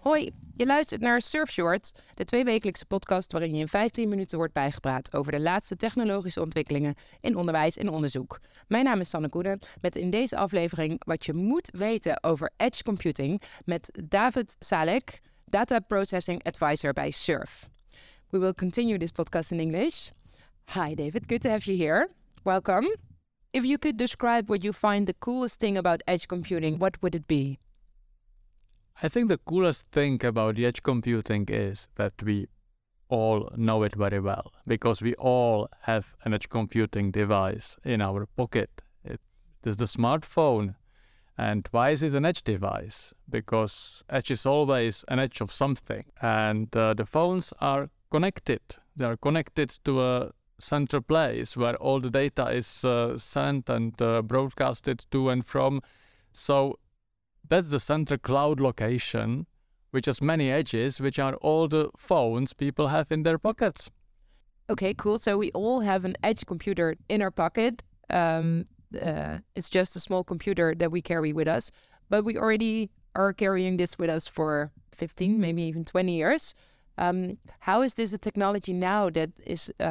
Hoi, je luistert naar Surf Short, de tweewekelijkse podcast waarin je in 15 minuten wordt bijgepraat over de laatste technologische ontwikkelingen in onderwijs en onderzoek. Mijn naam is Sanne Koenen, met in deze aflevering wat je moet weten over edge computing met David Salek, Data Processing Advisor bij Surf. We will continue this podcast in English. Hi David, good to have you here. Welcome. If you could describe what you find the coolest thing about edge computing, what would it be? I think the coolest thing about edge computing is that we all know it very well because we all have an edge computing device in our pocket. It is the smartphone. And why is it an edge device? Because edge is always an edge of something. And uh, the phones are connected. They are connected to a central place where all the data is uh, sent and uh, broadcasted to and from. So that's the central cloud location, which has many edges, which are all the phones people have in their pockets. Okay, cool. So we all have an edge computer in our pocket. Um, uh, it's just a small computer that we carry with us, but we already are carrying this with us for 15, maybe even 20 years. Um, how is this a technology now that is uh,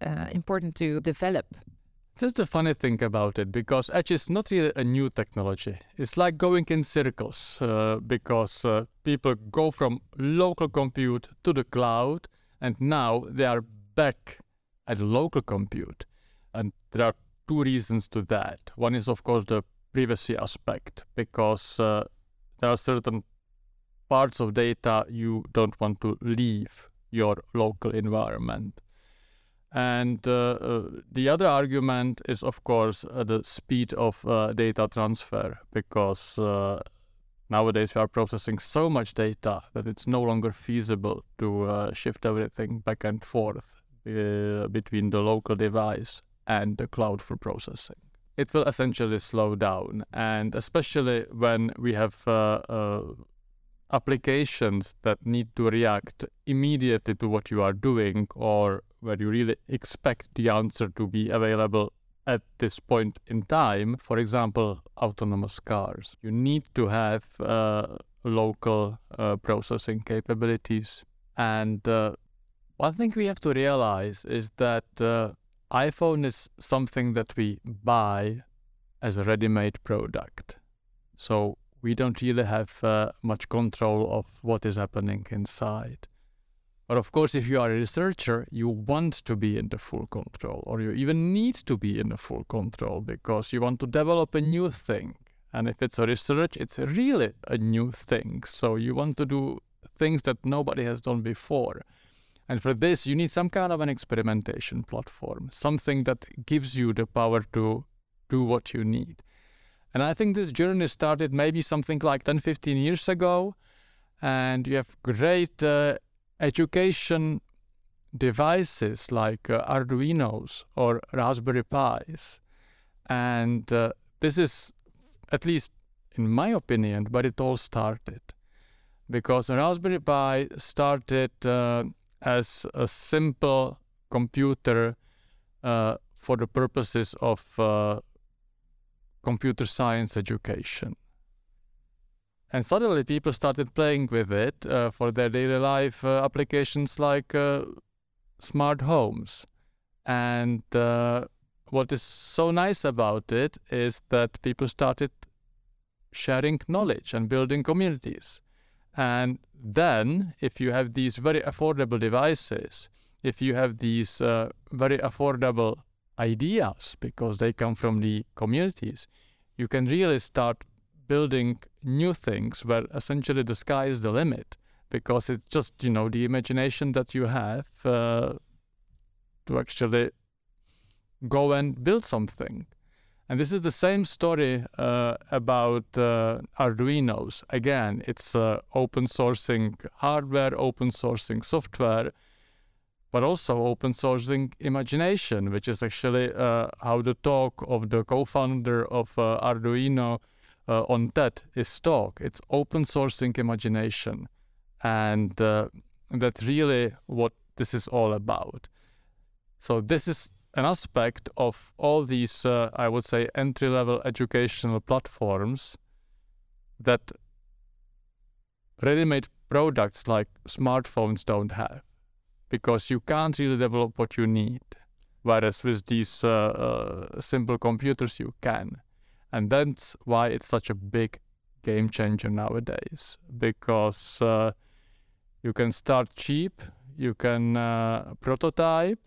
uh, important to develop? That's the funny thing about it because Edge is not really a new technology. It's like going in circles uh, because uh, people go from local compute to the cloud and now they are back at local compute. And there are two reasons to that. One is, of course, the privacy aspect because uh, there are certain parts of data you don't want to leave your local environment. And uh, uh, the other argument is, of course, uh, the speed of uh, data transfer, because uh, nowadays we are processing so much data that it's no longer feasible to uh, shift everything back and forth between the local device and the cloud for processing. It will essentially slow down, and especially when we have applications that need to react immediately to what you are doing or where you really expect the answer to be available at this point in time, for example, autonomous cars, you need to have uh, local uh, processing capabilities. And uh, one thing we have to realize is that uh, iPhone is something that we buy as a ready made product. So we don't really have uh, much control of what is happening inside. But of course, if you are a researcher, you want to be in the full control, or you even need to be in the full control because you want to develop a new thing. And if it's a research, it's really a new thing. So you want to do things that nobody has done before. And for this, you need some kind of an experimentation platform, something that gives you the power to do what you need. And I think this journey started maybe something like 10, 15 years ago. And you have great uh, education devices like uh, Arduinos or Raspberry Pis. And uh, this is, at least in my opinion, where it all started. Because Raspberry Pi started uh, as a simple computer uh, for the purposes of uh, computer science education. And suddenly people started playing with it uh, for their daily life uh, applications like uh, smart homes. And uh, what is so nice about it is that people started sharing knowledge and building communities. And then, if you have these very affordable devices, if you have these uh, very affordable ideas because they come from the communities, you can really start building new things where essentially the sky is the limit because it's just you know the imagination that you have uh, to actually go and build something. And this is the same story uh, about uh, arduinos. Again it's uh, open sourcing hardware open sourcing software but also open sourcing imagination which is actually uh, how the talk of the co-founder of uh, arduino uh, on is talk. It's open sourcing imagination. And uh, that's really what this is all about. So, this is an aspect of all these, uh, I would say, entry level educational platforms that ready made products like smartphones don't have because you can't really develop what you need. Whereas with these uh, uh, simple computers, you can. And that's why it's such a big game changer nowadays because uh, you can start cheap, you can uh, prototype,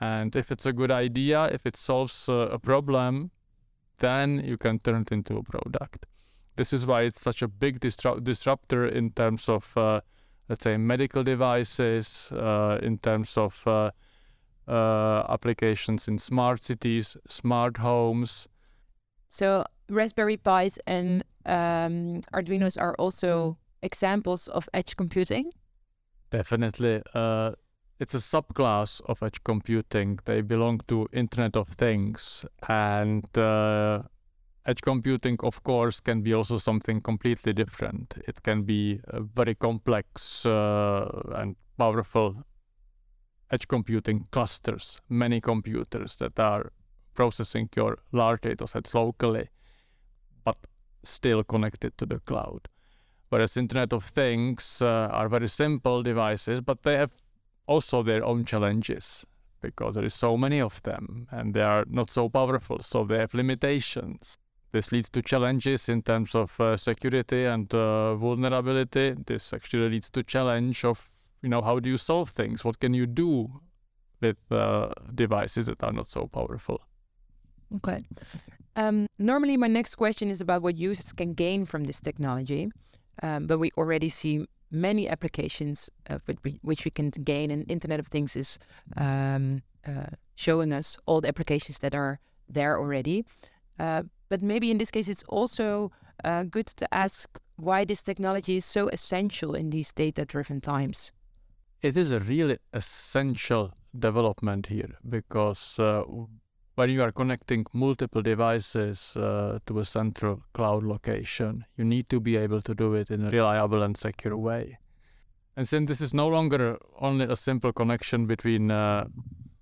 and if it's a good idea, if it solves uh, a problem, then you can turn it into a product. This is why it's such a big disrupt- disruptor in terms of, uh, let's say, medical devices, uh, in terms of uh, uh, applications in smart cities, smart homes. So Raspberry Pis and um, Arduinos are also examples of edge computing. Definitely. Uh, it's a subclass of edge computing. They belong to Internet of Things. And uh, edge computing, of course, can be also something completely different. It can be a very complex uh, and powerful edge computing clusters, many computers that are processing your large data sets locally, but still connected to the cloud. Whereas Internet of Things uh, are very simple devices, but they have also their own challenges because there is so many of them and they are not so powerful, so they have limitations. This leads to challenges in terms of uh, security and uh, vulnerability. This actually leads to challenge of you know how do you solve things? What can you do with uh, devices that are not so powerful? Okay. Um, normally, my next question is about what users can gain from this technology, um, but we already see many applications of which we can gain, and Internet of Things is um, uh, showing us all the applications that are there already. Uh, but maybe in this case, it's also uh, good to ask why this technology is so essential in these data-driven times. It is a really essential development here because uh, when you are connecting multiple devices uh, to a central cloud location, you need to be able to do it in a reliable and secure way. And since this is no longer only a simple connection between uh,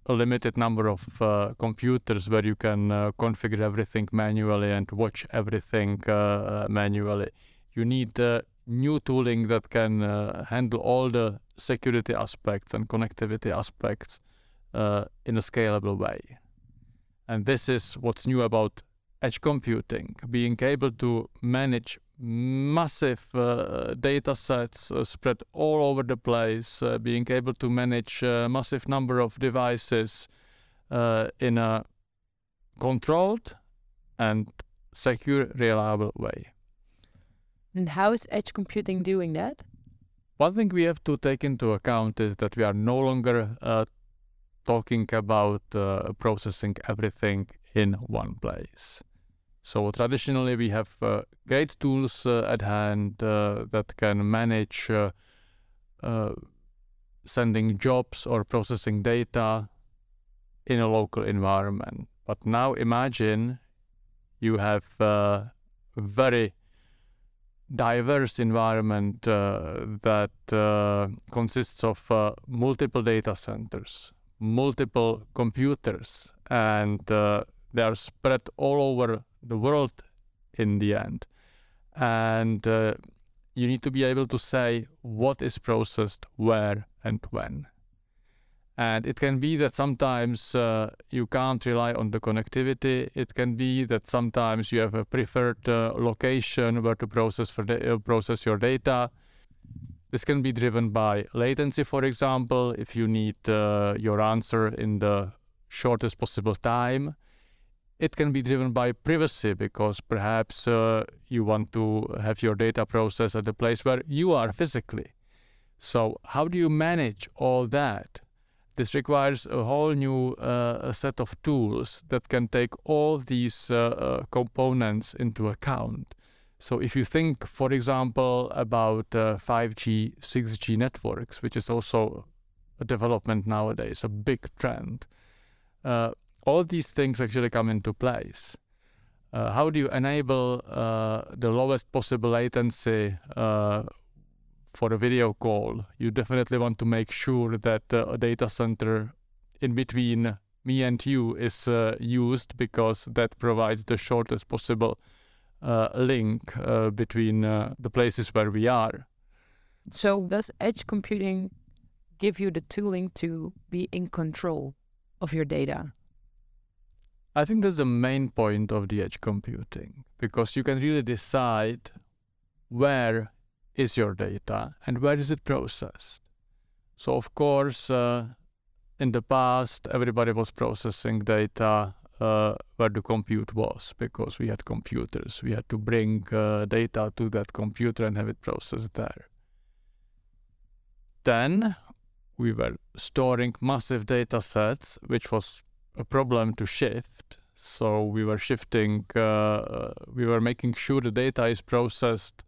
a limited number of uh, computers where you can uh, configure everything manually and watch everything uh, manually, you need new tooling that can handle all the security aspects and connectivity aspects in a scalable way. And this is what's new about edge computing, being able to manage massive uh, data sets uh, spread all over the place, uh, being able to manage a uh, massive number of devices uh, in a controlled and secure, reliable way. And how is edge computing doing that? One thing we have to take into account is that we are no longer uh, talking about uh, processing everything in one place. So traditionally, we have uh, great tools uh, at hand uh, that can manage uh, uh, sending jobs or processing data in a local environment. But now imagine you have a very diverse environment that consists of multiple data centers multiple computers and uh, they are spread all over the world in the end. And uh, you need to be able to say what is processed where and when. And it can be that sometimes uh, you can't rely on the connectivity. It can be that sometimes you have a preferred uh, location where to process for uh, process your data. This can be driven by latency, for example, if you need uh, your answer in the shortest possible time. It can be driven by privacy because perhaps uh, you want to have your data processed at the place where you are physically. So, how do you manage all that? This requires a whole new uh, set of tools that can take all these uh, uh, components into account. So if you think, for example, about uh, 5G, 6G networks, which is also a development nowadays, a big trend, uh, all these things actually come into place. Uh, how do you enable uh, the lowest possible latency uh, for a video call? You definitely want to make sure that uh, a data center in between me and you is uh, used because that provides the shortest possible uh, link between the places where we are. So, does edge computing give you the tooling to be in control of your data? I think that's the main point of the edge computing because you can really decide where is your data and where is it processed. So, of course, uh, in the past, everybody was processing data uh, where the compute was because we had computers. We had to bring uh, data to that computer and have it processed there. Then we were storing massive data sets, which was a problem to shift. So we were shifting, uh, we were making sure the data is processed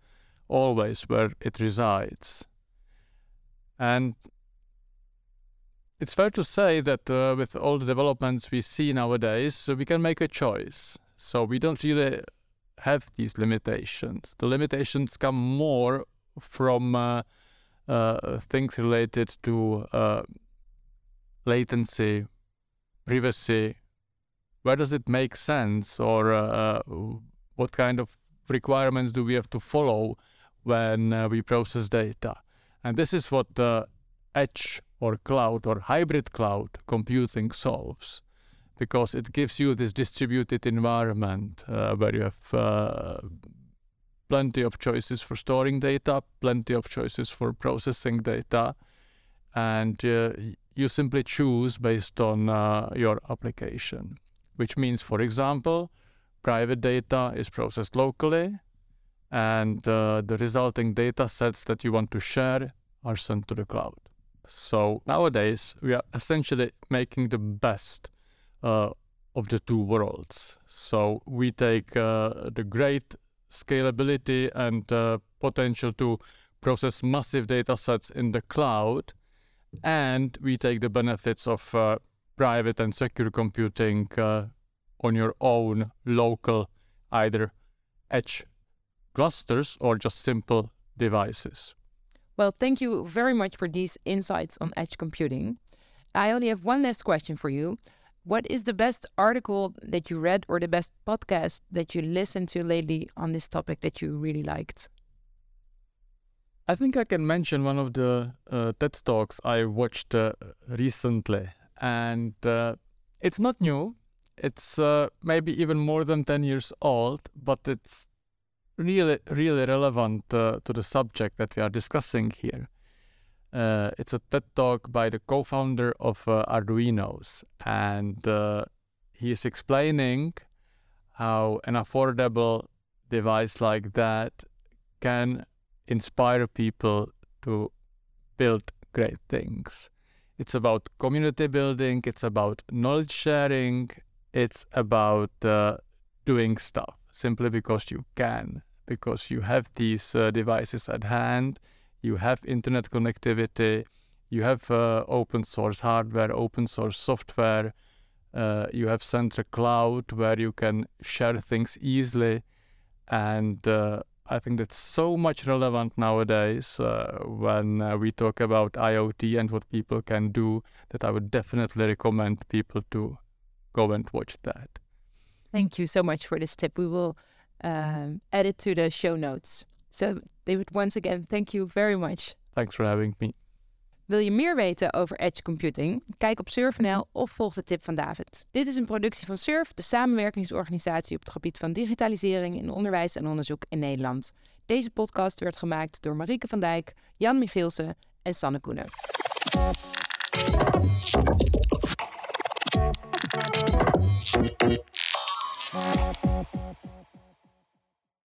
always where it resides. And it's fair to say that uh, with all the developments we see nowadays, uh, we can make a choice. So we don't really have these limitations. The limitations come more from uh, uh things related to uh, latency, privacy. Where does it make sense, or uh, what kind of requirements do we have to follow when we process data? And this is what the edge or cloud or hybrid cloud computing solves because it gives you this distributed environment uh, where you have uh, plenty of choices for storing data, plenty of choices for processing data, and uh, you simply choose based on uh, your application. Which means, for example, private data is processed locally, and uh, the resulting data sets that you want to share are sent to the cloud. So nowadays, we are essentially making the best uh, of the two worlds. So we take uh, the great scalability and uh, potential to process massive data sets in the cloud, and we take the benefits of uh, private and secure computing uh, on your own local, either edge clusters or just simple devices. Well, thank you very much for these insights on edge computing. I only have one last question for you. What is the best article that you read or the best podcast that you listened to lately on this topic that you really liked? I think I can mention one of the uh, TED Talks I watched uh, recently. And uh, it's not new, it's uh, maybe even more than 10 years old, but it's really, really relevant uh, to the subject that we are discussing here. Uh, it's a TED talk by the co founder of Arduinos, and he is explaining how an affordable device like that can inspire people to build great things. It's about community building, it's about knowledge sharing, it's about uh, doing stuff simply because you can because you have these uh, devices at hand, you have internet connectivity, you have uh, open source hardware, open source software, uh, you have central cloud where you can share things easily. And uh, I think that's so much relevant nowadays uh, when uh, we talk about IoT and what people can do that I would definitely recommend people to go and watch that. Thank you so much for this tip. We will um, it to the show notes. So, David, once again, thank you very much. Thanks for having me. Wil je meer weten over edge computing? Kijk op Surf.nl of volg de tip van David. Dit is een productie van Surf, de samenwerkingsorganisatie op het gebied van digitalisering in onderwijs en onderzoek in Nederland. Deze podcast werd gemaakt door Marieke van Dijk, Jan Michielsen en Sanne Koenen.